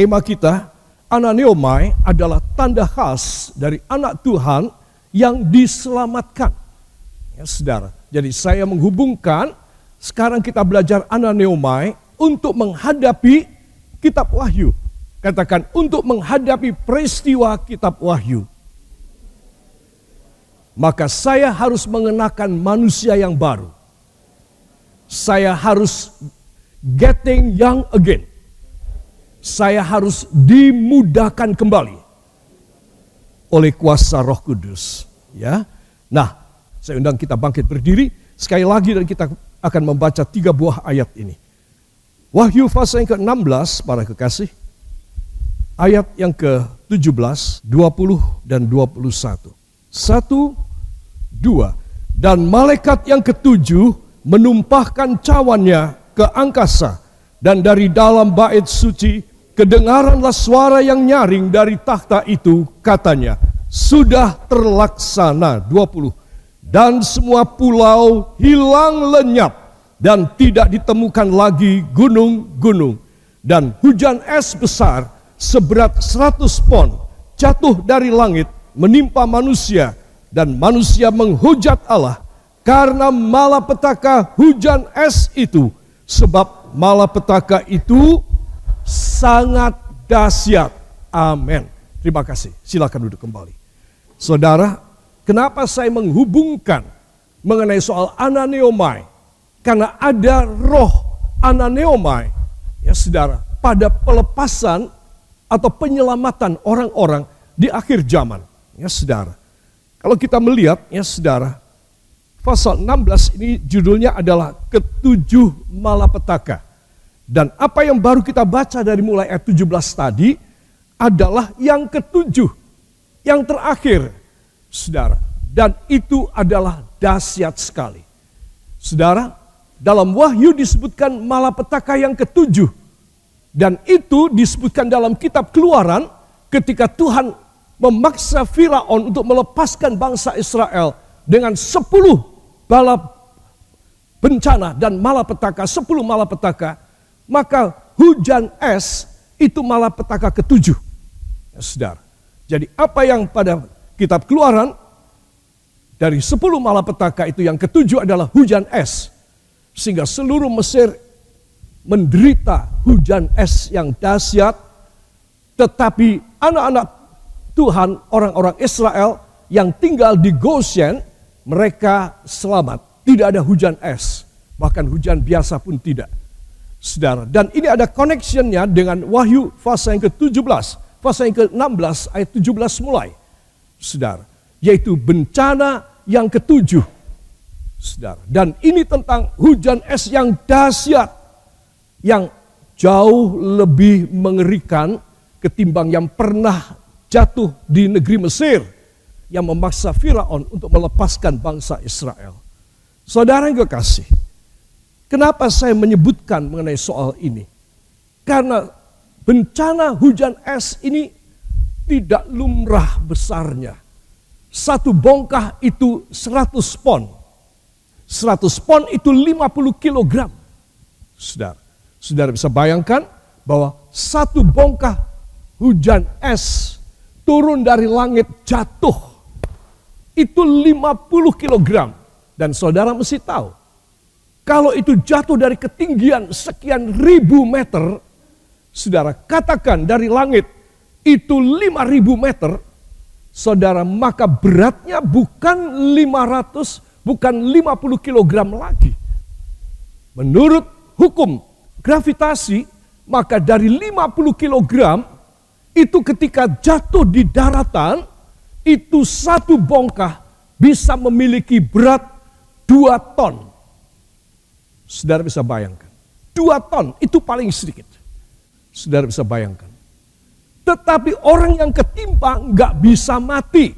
tema kita, ananeomai adalah tanda khas dari anak Tuhan yang diselamatkan. Ya, saudara. Jadi saya menghubungkan, sekarang kita belajar ananeomai untuk menghadapi kitab Wahyu. Katakan untuk menghadapi peristiwa kitab Wahyu. Maka saya harus mengenakan manusia yang baru. Saya harus getting young again saya harus dimudahkan kembali oleh kuasa Roh Kudus, ya. Nah, saya undang kita bangkit berdiri sekali lagi dan kita akan membaca tiga buah ayat ini. Wahyu pasal yang ke-16 para kekasih. Ayat yang ke-17, 20 dan 21. Satu, dua. Dan malaikat yang ketujuh menumpahkan cawannya ke angkasa dan dari dalam bait suci Kedengaranlah suara yang nyaring dari takhta itu katanya, sudah terlaksana 20. Dan semua pulau hilang lenyap dan tidak ditemukan lagi gunung-gunung. Dan hujan es besar seberat 100 pon jatuh dari langit menimpa manusia dan manusia menghujat Allah karena malapetaka hujan es itu sebab malapetaka itu sangat dahsyat. Amin. Terima kasih. Silakan duduk kembali. Saudara, kenapa saya menghubungkan mengenai soal ananeomai? Karena ada roh ananeomai, ya saudara, pada pelepasan atau penyelamatan orang-orang di akhir zaman. Ya saudara, kalau kita melihat, ya saudara, pasal 16 ini judulnya adalah ketujuh malapetaka. Dan apa yang baru kita baca dari mulai ayat 17 tadi adalah yang ketujuh, yang terakhir, saudara. Dan itu adalah dahsyat sekali. Saudara, dalam wahyu disebutkan malapetaka yang ketujuh. Dan itu disebutkan dalam kitab keluaran ketika Tuhan memaksa Firaun untuk melepaskan bangsa Israel dengan sepuluh balap bencana dan malapetaka, sepuluh malapetaka maka hujan es itu malah petaka ketujuh. Ya, saudara. Jadi apa yang pada kitab keluaran dari sepuluh malapetaka itu yang ketujuh adalah hujan es. Sehingga seluruh Mesir menderita hujan es yang dahsyat. Tetapi anak-anak Tuhan, orang-orang Israel yang tinggal di Goshen, mereka selamat. Tidak ada hujan es, bahkan hujan biasa pun tidak. Saudara, dan ini ada connectionnya dengan Wahyu fase yang ke-17, fase yang ke-16 ayat 17 mulai. Saudara, yaitu bencana yang ketujuh. Saudara, dan ini tentang hujan es yang dahsyat yang jauh lebih mengerikan ketimbang yang pernah jatuh di negeri Mesir yang memaksa Firaun untuk melepaskan bangsa Israel. Saudara yang kekasih, Kenapa saya menyebutkan mengenai soal ini? Karena bencana hujan es ini tidak lumrah besarnya. Satu bongkah itu 100 pon. 100 pon itu 50 kilogram. Saudara, saudara bisa bayangkan bahwa satu bongkah hujan es turun dari langit jatuh. Itu 50 kilogram. Dan saudara mesti tahu, kalau itu jatuh dari ketinggian sekian ribu meter, saudara katakan dari langit itu lima ribu meter, saudara maka beratnya bukan 500, bukan 50 kilogram lagi. Menurut hukum gravitasi, maka dari 50 kilogram itu ketika jatuh di daratan, itu satu bongkah bisa memiliki berat dua ton. Saudara bisa bayangkan. Dua ton itu paling sedikit. Saudara bisa bayangkan. Tetapi orang yang ketimpa nggak bisa mati.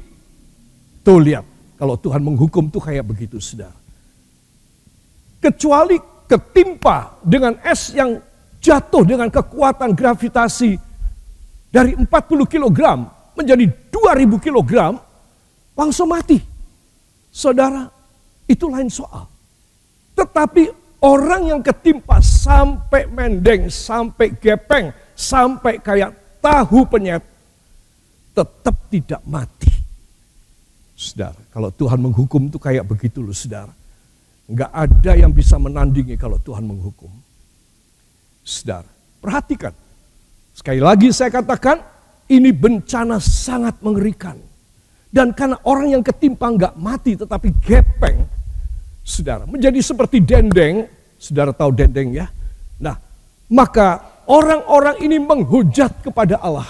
Tuh lihat, kalau Tuhan menghukum tuh kayak begitu saudara. Kecuali ketimpa dengan es yang jatuh dengan kekuatan gravitasi dari 40 kg menjadi 2000 kg, langsung mati. Saudara, itu lain soal. Tetapi Orang yang ketimpa sampai mendeng, sampai gepeng, sampai kayak tahu penyet, tetap tidak mati. Saudara, kalau Tuhan menghukum itu kayak begitu loh saudara. Enggak ada yang bisa menandingi kalau Tuhan menghukum. Saudara, perhatikan. Sekali lagi saya katakan, ini bencana sangat mengerikan. Dan karena orang yang ketimpa enggak mati tetapi gepeng, saudara, menjadi seperti dendeng, saudara tahu dendeng ya. Nah, maka orang-orang ini menghujat kepada Allah.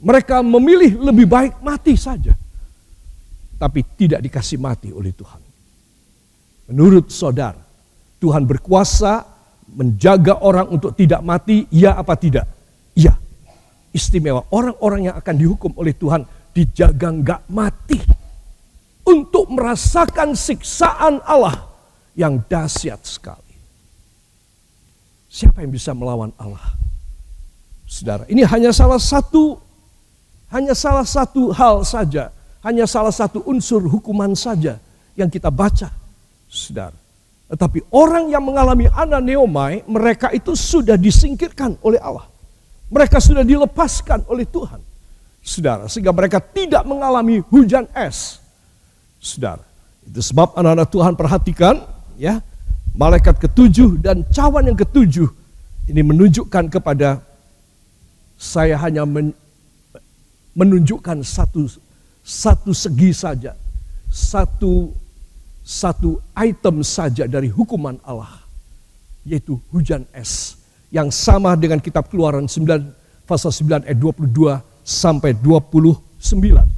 Mereka memilih lebih baik mati saja. Tapi tidak dikasih mati oleh Tuhan. Menurut saudara, Tuhan berkuasa menjaga orang untuk tidak mati, ya apa tidak? Iya. Istimewa orang-orang yang akan dihukum oleh Tuhan dijaga nggak mati. Merasakan siksaan Allah yang dahsyat sekali. Siapa yang bisa melawan Allah? Saudara, ini hanya salah satu hanya salah satu hal saja, hanya salah satu unsur hukuman saja yang kita baca saudara. Tetapi orang yang mengalami ananeomai, mereka itu sudah disingkirkan oleh Allah. Mereka sudah dilepaskan oleh Tuhan. Saudara, sehingga mereka tidak mengalami hujan es. Saudara, itu sebab anak-anak Tuhan perhatikan ya, malaikat ketujuh dan cawan yang ketujuh ini menunjukkan kepada saya hanya men, menunjukkan satu satu segi saja, satu satu item saja dari hukuman Allah, yaitu hujan es yang sama dengan kitab Keluaran 9 pasal 9 ayat 22 sampai 29.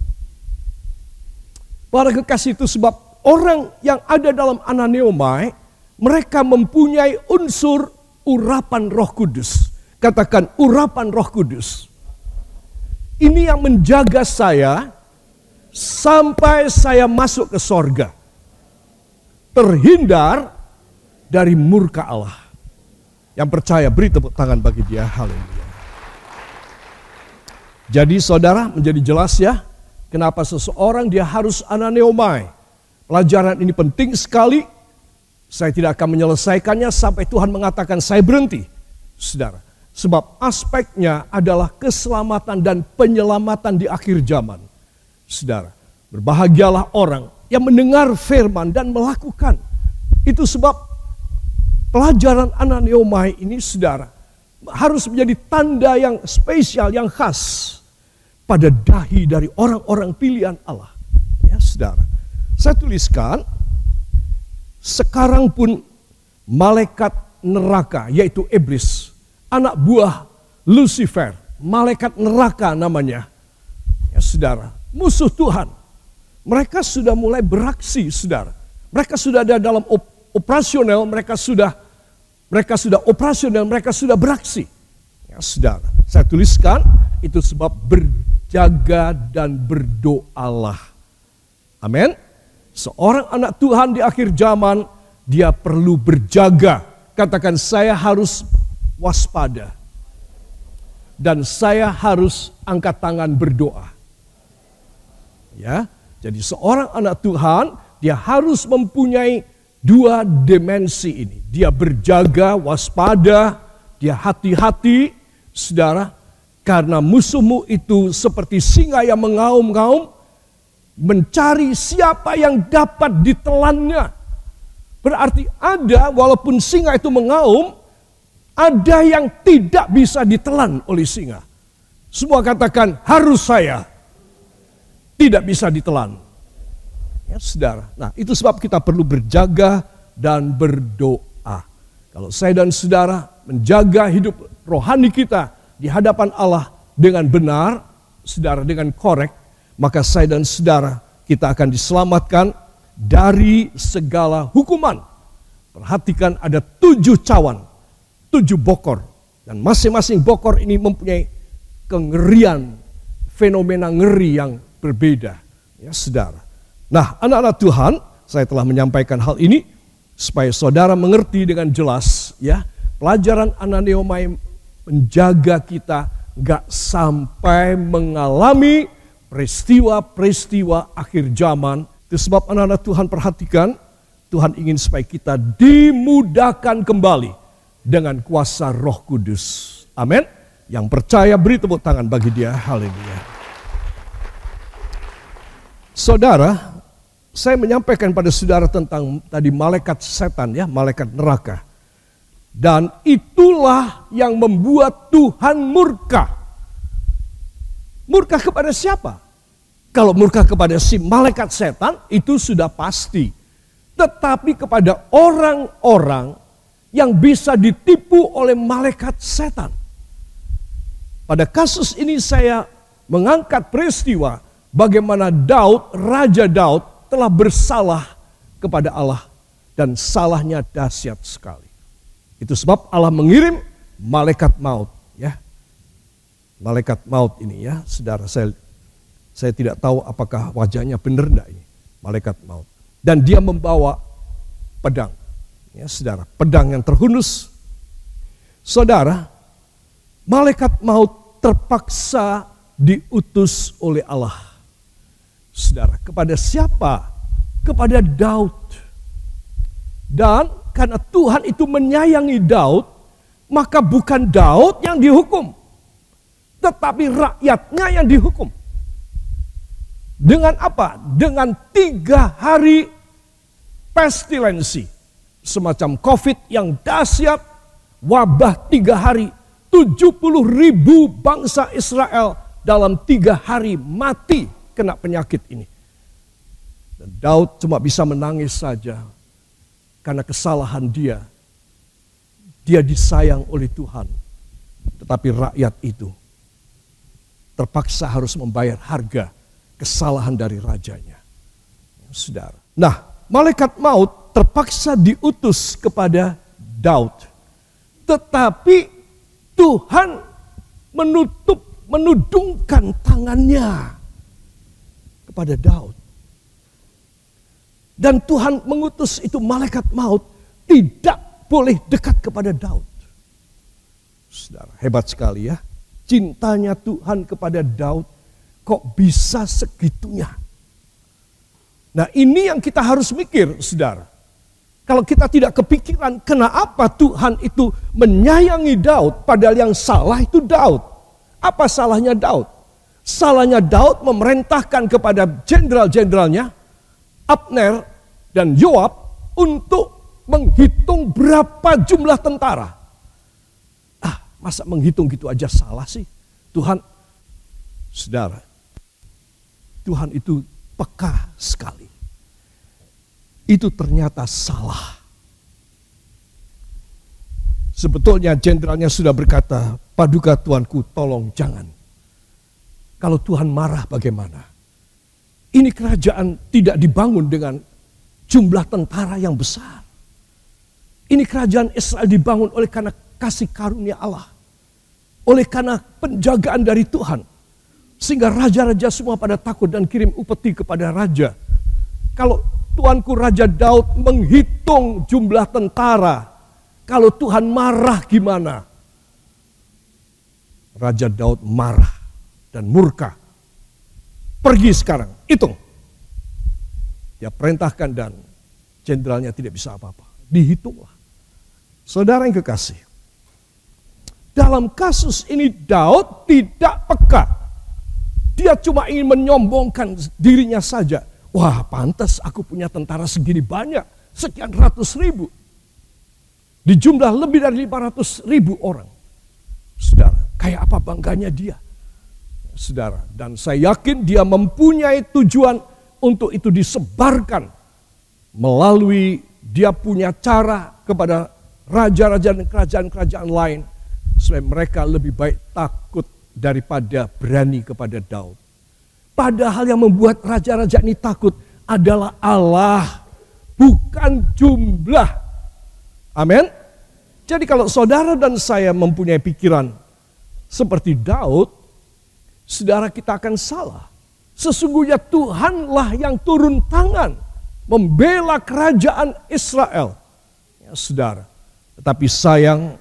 Para kekasih itu sebab orang yang ada dalam ananeomai, mereka mempunyai unsur urapan roh kudus. Katakan urapan roh kudus. Ini yang menjaga saya sampai saya masuk ke sorga terhindar dari murka Allah. Yang percaya beri tepuk tangan bagi dia. Haleluya. Jadi saudara menjadi jelas ya kenapa seseorang dia harus ananeomai. Pelajaran ini penting sekali. Saya tidak akan menyelesaikannya sampai Tuhan mengatakan saya berhenti. Saudara, sebab aspeknya adalah keselamatan dan penyelamatan di akhir zaman. Saudara, berbahagialah orang yang mendengar firman dan melakukan. Itu sebab pelajaran Ananiomai ini saudara harus menjadi tanda yang spesial, yang khas pada dahi dari orang-orang pilihan Allah. Ya saudara, saya tuliskan sekarang pun malaikat neraka yaitu iblis, anak buah Lucifer, malaikat neraka namanya. Ya saudara, musuh Tuhan mereka sudah mulai beraksi, saudara. Mereka sudah ada dalam op operasional, mereka sudah mereka sudah operasional, mereka sudah beraksi. Ya, saudara, saya tuliskan itu sebab berjaga dan berdoalah. Amin. Seorang anak Tuhan di akhir zaman, dia perlu berjaga. Katakan saya harus waspada. Dan saya harus angkat tangan berdoa. Ya, jadi seorang anak Tuhan, dia harus mempunyai dua dimensi ini. Dia berjaga, waspada, dia hati-hati, saudara, karena musuhmu itu seperti singa yang mengaum-ngaum, mencari siapa yang dapat ditelannya. Berarti ada, walaupun singa itu mengaum, ada yang tidak bisa ditelan oleh singa. Semua katakan harus saya tidak bisa ditelan. Ya, saudara. Nah, itu sebab kita perlu berjaga dan berdoa. Kalau saya dan saudara menjaga hidup rohani kita di hadapan Allah dengan benar, saudara dengan korek, maka saya dan saudara kita akan diselamatkan dari segala hukuman. Perhatikan ada tujuh cawan, tujuh bokor. Dan masing-masing bokor ini mempunyai kengerian, fenomena ngeri yang berbeda. Ya, saudara. Nah, anak-anak Tuhan, saya telah menyampaikan hal ini supaya saudara mengerti dengan jelas ya. Pelajaran Ananeomai menjaga kita gak sampai mengalami peristiwa-peristiwa akhir zaman. Itu sebab anak-anak Tuhan perhatikan, Tuhan ingin supaya kita dimudahkan kembali dengan kuasa roh kudus. Amin. Yang percaya beri tepuk tangan bagi dia. Haleluya. Saudara, saya menyampaikan pada saudara tentang tadi malaikat setan ya, malaikat neraka. Dan itulah yang membuat Tuhan murka. Murka kepada siapa? Kalau murka kepada si malaikat setan itu sudah pasti. Tetapi kepada orang-orang yang bisa ditipu oleh malaikat setan. Pada kasus ini saya mengangkat peristiwa bagaimana Daud, Raja Daud telah bersalah kepada Allah dan salahnya dahsyat sekali. Itu sebab Allah mengirim malaikat maut, ya. Malaikat maut ini ya, saudara saya saya tidak tahu apakah wajahnya benar enggak ini, malaikat maut. Dan dia membawa pedang. Ya, saudara, pedang yang terhunus. Saudara, malaikat maut terpaksa diutus oleh Allah. Saudara, kepada siapa? Kepada Daud. Dan karena Tuhan itu menyayangi Daud, maka bukan Daud yang dihukum, tetapi rakyatnya yang dihukum. Dengan apa? Dengan tiga hari pestilensi. Semacam COVID yang dahsyat, wabah tiga hari. 70 ribu bangsa Israel dalam tiga hari mati kena penyakit ini. Dan Daud cuma bisa menangis saja karena kesalahan dia. Dia disayang oleh Tuhan. Tetapi rakyat itu terpaksa harus membayar harga kesalahan dari rajanya. Saudara. Nah, malaikat maut terpaksa diutus kepada Daud. Tetapi Tuhan menutup, menudungkan tangannya kepada Daud. Dan Tuhan mengutus itu malaikat maut tidak boleh dekat kepada Daud. Saudara, hebat sekali ya. Cintanya Tuhan kepada Daud Kok bisa segitunya? Nah ini yang kita harus mikir saudara. Kalau kita tidak kepikiran kenapa Tuhan itu menyayangi Daud padahal yang salah itu Daud. Apa salahnya Daud? Salahnya Daud memerintahkan kepada jenderal-jenderalnya Abner dan Yoab untuk menghitung berapa jumlah tentara. Ah, masa menghitung gitu aja salah sih? Tuhan, saudara, Tuhan itu peka sekali. Itu ternyata salah. Sebetulnya jenderalnya sudah berkata, paduka tuanku tolong jangan. Kalau Tuhan marah bagaimana? Ini kerajaan tidak dibangun dengan jumlah tentara yang besar. Ini kerajaan Israel dibangun oleh karena kasih karunia Allah. Oleh karena penjagaan dari Tuhan sehingga raja-raja semua pada takut dan kirim upeti kepada raja. Kalau tuanku Raja Daud menghitung jumlah tentara, kalau Tuhan marah gimana? Raja Daud marah dan murka. Pergi sekarang, hitung. Dia perintahkan dan jenderalnya tidak bisa apa-apa. Dihitunglah. Saudara yang kekasih, dalam kasus ini Daud tidak peka dia cuma ingin menyombongkan dirinya saja. Wah pantas aku punya tentara segini banyak. Sekian ratus ribu. Di jumlah lebih dari 500 ribu orang. Saudara, kayak apa bangganya dia? Saudara, dan saya yakin dia mempunyai tujuan untuk itu disebarkan melalui dia punya cara kepada raja-raja dan kerajaan-kerajaan lain supaya mereka lebih baik takut daripada berani kepada Daud. Padahal yang membuat raja-raja ini takut adalah Allah, bukan jumlah. Amin. Jadi kalau saudara dan saya mempunyai pikiran seperti Daud, saudara kita akan salah. Sesungguhnya Tuhanlah yang turun tangan membela kerajaan Israel. Ya, saudara. Tetapi sayang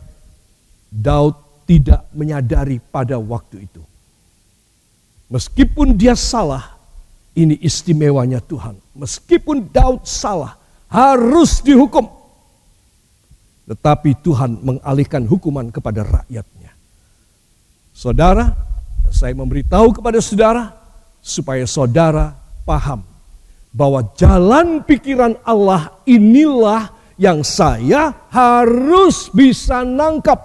Daud tidak menyadari pada waktu itu. Meskipun dia salah, ini istimewanya Tuhan. Meskipun Daud salah, harus dihukum. Tetapi Tuhan mengalihkan hukuman kepada rakyatnya. Saudara, saya memberitahu kepada saudara supaya saudara paham bahwa jalan pikiran Allah inilah yang saya harus bisa nangkap.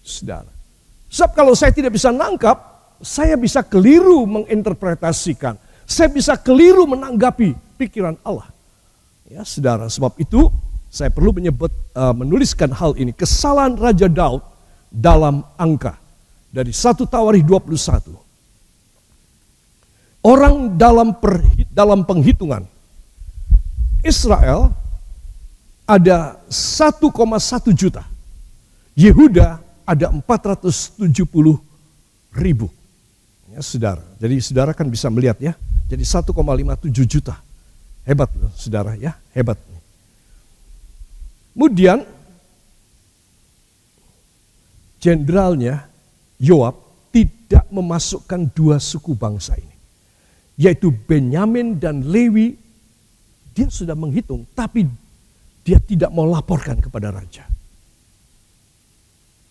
Saudara. Sebab kalau saya tidak bisa nangkap, saya bisa keliru menginterpretasikan. Saya bisa keliru menanggapi pikiran Allah. Ya, saudara, sebab itu saya perlu menyebut uh, menuliskan hal ini. Kesalahan Raja Daud dalam angka dari satu Tawarikh 21. Orang dalam per, dalam penghitungan Israel ada 1,1 juta. Yehuda ada 470 ribu. Ya, saudara. Jadi saudara kan bisa melihat ya. Jadi 1,57 juta. Hebat loh, saudara ya, hebat. Kemudian jenderalnya Yoab tidak memasukkan dua suku bangsa ini. Yaitu Benyamin dan Lewi. Dia sudah menghitung, tapi dia tidak mau laporkan kepada raja.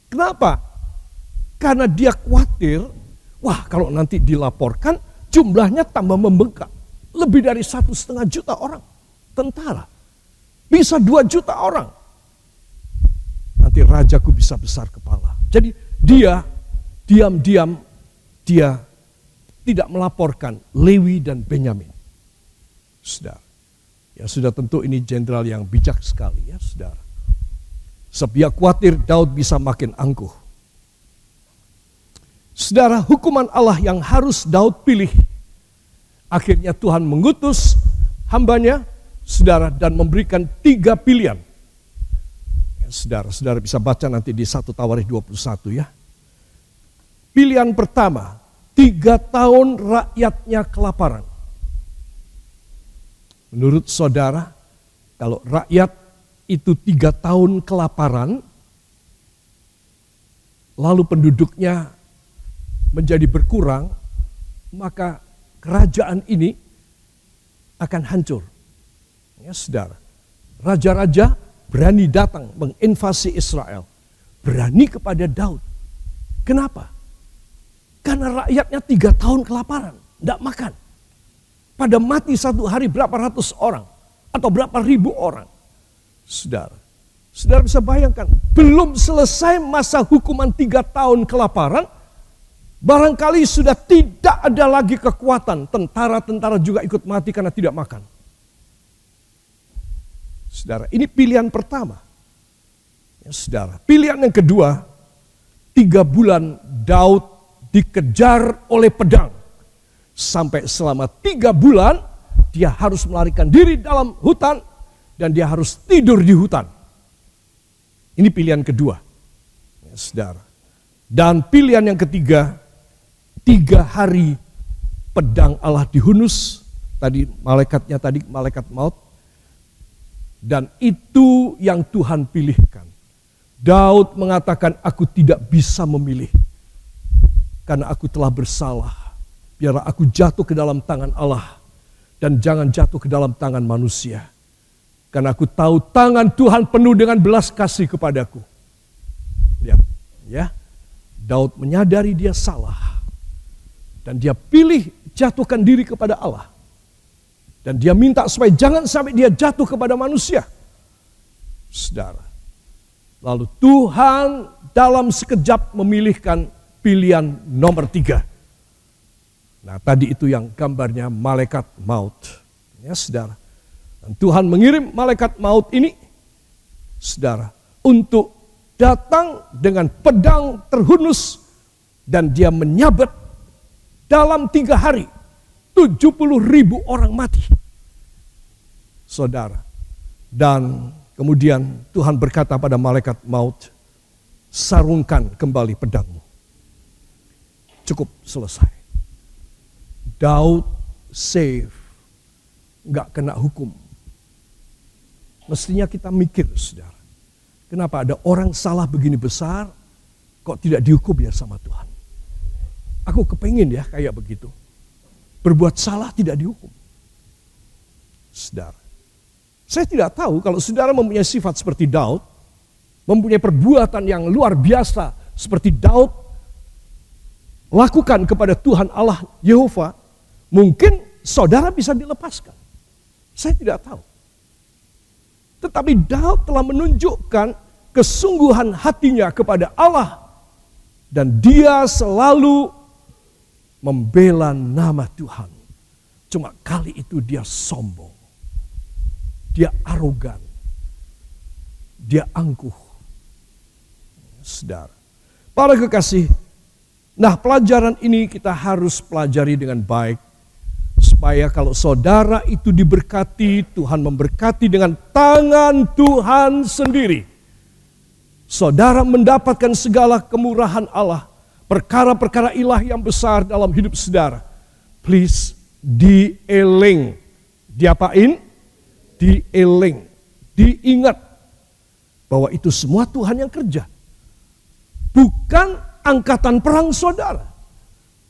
Kenapa? Karena dia khawatir, wah kalau nanti dilaporkan jumlahnya tambah membengkak. Lebih dari satu setengah juta orang tentara. Bisa dua juta orang. Nanti rajaku bisa besar kepala. Jadi dia diam-diam dia tidak melaporkan Lewi dan Benyamin. Sudah. Ya sudah tentu ini jenderal yang bijak sekali ya saudara. Sebab khawatir Daud bisa makin angkuh. Saudara, hukuman Allah yang harus Daud pilih. Akhirnya Tuhan mengutus hambanya, saudara, dan memberikan tiga pilihan. Ya, saudara, saudara bisa baca nanti di 1 Tawarikh 21 ya. Pilihan pertama, tiga tahun rakyatnya kelaparan. Menurut saudara, kalau rakyat itu tiga tahun kelaparan, lalu penduduknya menjadi berkurang, maka kerajaan ini akan hancur. Ya, saudara. Raja-raja berani datang menginvasi Israel. Berani kepada Daud. Kenapa? Karena rakyatnya tiga tahun kelaparan, tidak makan pada mati satu hari berapa ratus orang atau berapa ribu orang. Saudara, saudara bisa bayangkan, belum selesai masa hukuman tiga tahun kelaparan, barangkali sudah tidak ada lagi kekuatan. Tentara-tentara juga ikut mati karena tidak makan. Saudara, ini pilihan pertama. Ya, saudara, pilihan yang kedua, tiga bulan Daud dikejar oleh pedang sampai selama tiga bulan dia harus melarikan diri dalam hutan dan dia harus tidur di hutan. Ini pilihan kedua, ya, saudara. Dan pilihan yang ketiga, tiga hari pedang Allah dihunus. Tadi malaikatnya tadi malaikat maut. Dan itu yang Tuhan pilihkan. Daud mengatakan, aku tidak bisa memilih. Karena aku telah bersalah biarlah aku jatuh ke dalam tangan Allah dan jangan jatuh ke dalam tangan manusia. Karena aku tahu tangan Tuhan penuh dengan belas kasih kepadaku. Lihat, ya. Daud menyadari dia salah. Dan dia pilih jatuhkan diri kepada Allah. Dan dia minta supaya jangan sampai dia jatuh kepada manusia. Saudara. Lalu Tuhan dalam sekejap memilihkan pilihan nomor tiga. Nah tadi itu yang gambarnya malaikat maut. Ya saudara. Dan Tuhan mengirim malaikat maut ini, saudara, untuk datang dengan pedang terhunus dan dia menyabet dalam tiga hari 70 ribu orang mati. Saudara. Dan kemudian Tuhan berkata pada malaikat maut, sarungkan kembali pedangmu. Cukup selesai. Daud save, nggak kena hukum. Mestinya kita mikir, saudara. Kenapa ada orang salah begini besar, kok tidak dihukum ya sama Tuhan? Aku kepingin ya kayak begitu. Berbuat salah tidak dihukum. Saudara. Saya tidak tahu kalau saudara mempunyai sifat seperti Daud, mempunyai perbuatan yang luar biasa seperti Daud, lakukan kepada Tuhan Allah Yehova, mungkin saudara bisa dilepaskan. Saya tidak tahu. Tetapi Daud telah menunjukkan kesungguhan hatinya kepada Allah. Dan dia selalu membela nama Tuhan. Cuma kali itu dia sombong. Dia arogan. Dia angkuh. Saudara. Para kekasih, nah pelajaran ini kita harus pelajari dengan baik supaya kalau saudara itu diberkati, Tuhan memberkati dengan tangan Tuhan sendiri. Saudara mendapatkan segala kemurahan Allah, perkara-perkara ilahi yang besar dalam hidup saudara. Please dieling. Diapain? Dieling. Diingat bahwa itu semua Tuhan yang kerja. Bukan angkatan perang saudara.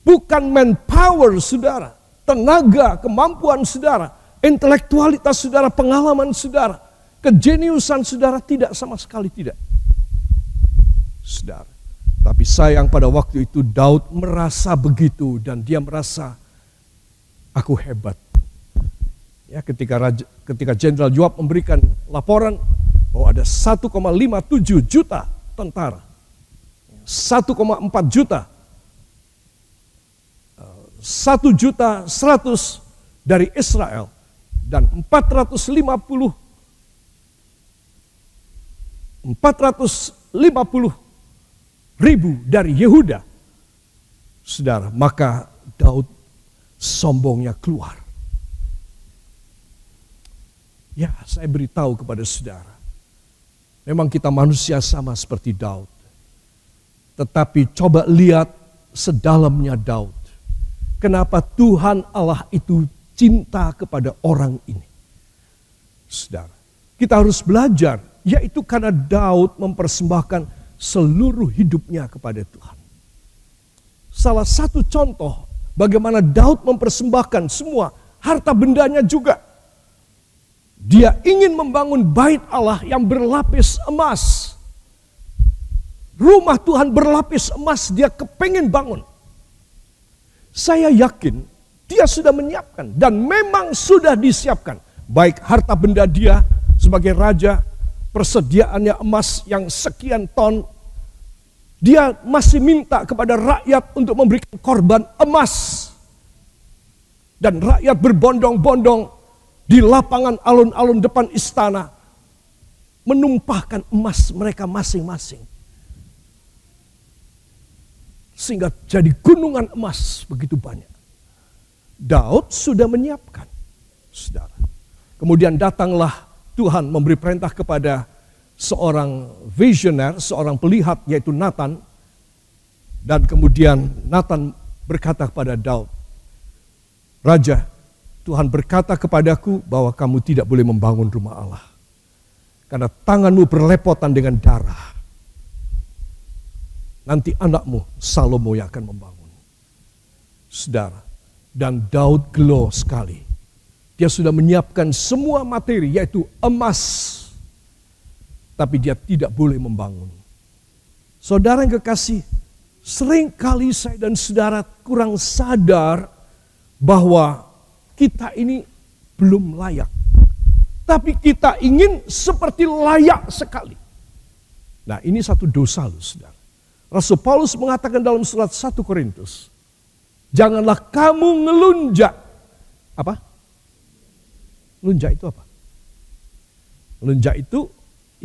Bukan manpower saudara tenaga, kemampuan saudara, intelektualitas saudara, pengalaman saudara, kejeniusan saudara tidak sama sekali tidak. Saudara. Tapi sayang pada waktu itu Daud merasa begitu dan dia merasa aku hebat. Ya, ketika Raja, ketika Jenderal Joab memberikan laporan bahwa ada 1,57 juta tentara, 1,4 juta satu juta seratus dari Israel dan 450 450 ribu dari Yehuda. Saudara, maka Daud sombongnya keluar. Ya, saya beritahu kepada saudara. Memang kita manusia sama seperti Daud. Tetapi coba lihat sedalamnya Daud. Kenapa Tuhan Allah itu cinta kepada orang ini. Saudara, kita harus belajar, yaitu karena Daud mempersembahkan seluruh hidupnya kepada Tuhan. Salah satu contoh bagaimana Daud mempersembahkan semua harta bendanya juga. Dia ingin membangun bait Allah yang berlapis emas. Rumah Tuhan berlapis emas, dia kepengen bangun. Saya yakin dia sudah menyiapkan dan memang sudah disiapkan. Baik harta benda dia sebagai raja, persediaannya emas yang sekian ton. Dia masih minta kepada rakyat untuk memberikan korban emas. Dan rakyat berbondong-bondong di lapangan alun-alun depan istana menumpahkan emas mereka masing-masing sehingga jadi gunungan emas begitu banyak. Daud sudah menyiapkan, saudara. Kemudian datanglah Tuhan memberi perintah kepada seorang visioner, seorang pelihat yaitu Nathan. Dan kemudian Nathan berkata kepada Daud, Raja, Tuhan berkata kepadaku bahwa kamu tidak boleh membangun rumah Allah. Karena tanganmu berlepotan dengan darah Nanti anakmu Salomo yang akan membangun. Saudara, dan Daud gelo sekali. Dia sudah menyiapkan semua materi yaitu emas. Tapi dia tidak boleh membangun. Saudara yang kekasih, sering kali saya dan saudara kurang sadar bahwa kita ini belum layak. Tapi kita ingin seperti layak sekali. Nah ini satu dosa loh saudara. Rasul Paulus mengatakan dalam surat 1 Korintus, janganlah kamu ngelunjak. Apa? Lunjak itu apa? Lunjak itu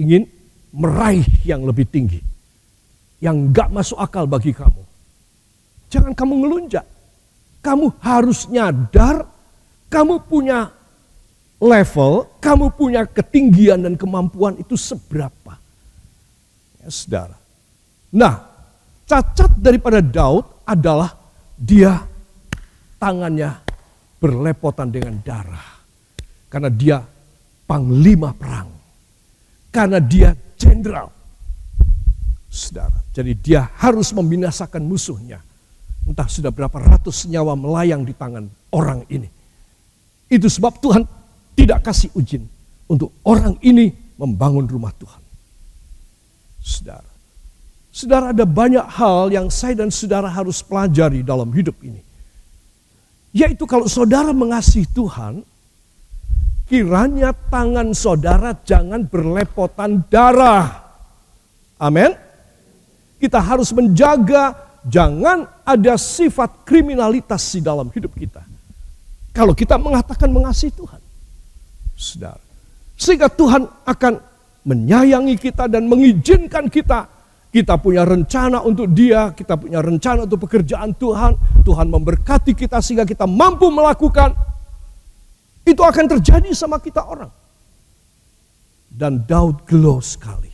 ingin meraih yang lebih tinggi. Yang gak masuk akal bagi kamu. Jangan kamu ngelunjak. Kamu harus nyadar kamu punya level, kamu punya ketinggian dan kemampuan itu seberapa. Ya, saudara. Nah, Cacat daripada Daud adalah dia tangannya berlepotan dengan darah. Karena dia panglima perang. Karena dia jenderal. Saudara, jadi dia harus membinasakan musuhnya. Entah sudah berapa ratus nyawa melayang di tangan orang ini. Itu sebab Tuhan tidak kasih izin untuk orang ini membangun rumah Tuhan. Saudara, Saudara, ada banyak hal yang saya dan saudara harus pelajari dalam hidup ini. Yaitu kalau saudara mengasihi Tuhan, kiranya tangan saudara jangan berlepotan darah. Amin. Kita harus menjaga jangan ada sifat kriminalitas di dalam hidup kita. Kalau kita mengatakan mengasihi Tuhan. Saudara. Sehingga Tuhan akan menyayangi kita dan mengizinkan kita kita punya rencana untuk dia, kita punya rencana untuk pekerjaan Tuhan. Tuhan memberkati kita sehingga kita mampu melakukan. Itu akan terjadi sama kita orang. Dan Daud gelo sekali.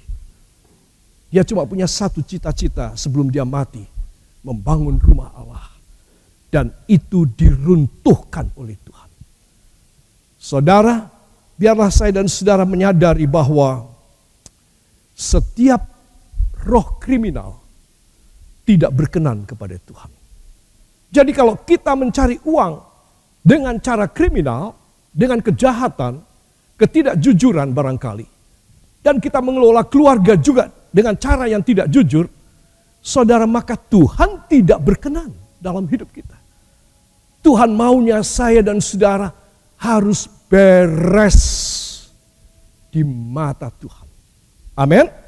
Dia cuma punya satu cita-cita sebelum dia mati. Membangun rumah Allah. Dan itu diruntuhkan oleh Tuhan. Saudara, biarlah saya dan saudara menyadari bahwa setiap roh kriminal tidak berkenan kepada Tuhan. Jadi kalau kita mencari uang dengan cara kriminal, dengan kejahatan, ketidakjujuran barangkali, dan kita mengelola keluarga juga dengan cara yang tidak jujur, saudara maka Tuhan tidak berkenan dalam hidup kita. Tuhan maunya saya dan saudara harus beres di mata Tuhan. Amin.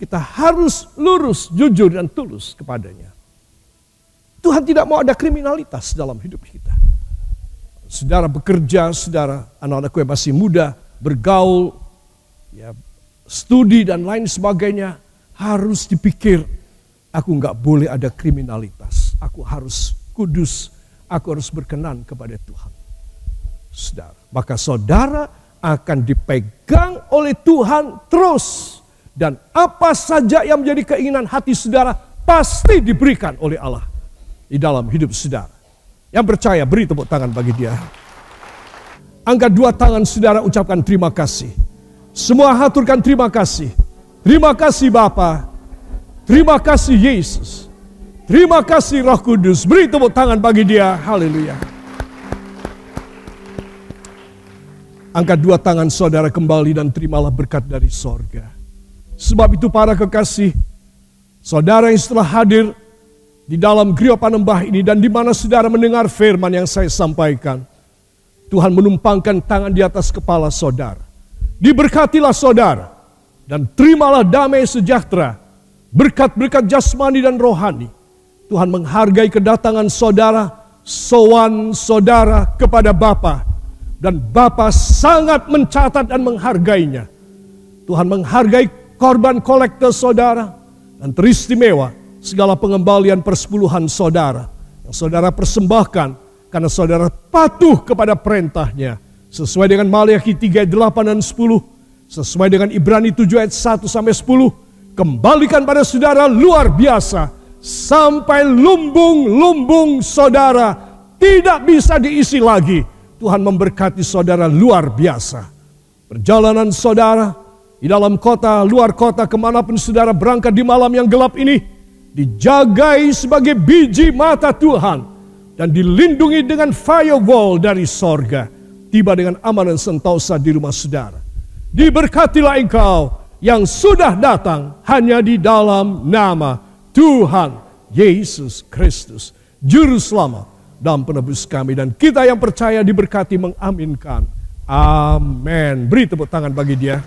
Kita harus lurus, jujur, dan tulus kepadanya. Tuhan tidak mau ada kriminalitas dalam hidup kita. Saudara bekerja, saudara anak-anakku yang masih muda, bergaul, ya, studi dan lain sebagainya, harus dipikir, aku nggak boleh ada kriminalitas. Aku harus kudus, aku harus berkenan kepada Tuhan. Saudara, maka saudara akan dipegang oleh Tuhan terus dan apa saja yang menjadi keinginan hati saudara pasti diberikan oleh Allah di dalam hidup saudara. Yang percaya beri tepuk tangan bagi dia. Angkat dua tangan saudara ucapkan terima kasih. Semua haturkan terima kasih. Terima kasih Bapa. Terima kasih Yesus. Terima kasih Roh Kudus. Beri tepuk tangan bagi dia. Haleluya. Angkat dua tangan saudara kembali dan terimalah berkat dari sorga. Sebab itu para kekasih, saudara yang setelah hadir di dalam Grio Panembah ini dan di mana saudara mendengar firman yang saya sampaikan. Tuhan menumpangkan tangan di atas kepala saudara. Diberkatilah saudara dan terimalah damai sejahtera, berkat-berkat jasmani dan rohani. Tuhan menghargai kedatangan saudara, sowan saudara kepada Bapa dan Bapa sangat mencatat dan menghargainya. Tuhan menghargai korban kolektor saudara, dan teristimewa segala pengembalian persepuluhan saudara yang saudara persembahkan karena saudara patuh kepada perintahnya. Sesuai dengan Maliaki 3 ayat 8 dan 10 sesuai dengan Ibrani 7 ayat 1 sampai 10 kembalikan pada saudara luar biasa sampai lumbung-lumbung saudara tidak bisa diisi lagi. Tuhan memberkati saudara luar biasa. Perjalanan saudara di dalam kota, luar kota, ke mana pun saudara berangkat di malam yang gelap ini, dijagai sebagai biji mata Tuhan, dan dilindungi dengan firewall dari sorga, tiba dengan aman dan sentosa di rumah saudara. Diberkatilah engkau yang sudah datang hanya di dalam nama Tuhan Yesus Kristus, Juru Selamat dan penebus kami. Dan kita yang percaya diberkati mengaminkan. Amin. Beri tepuk tangan bagi dia.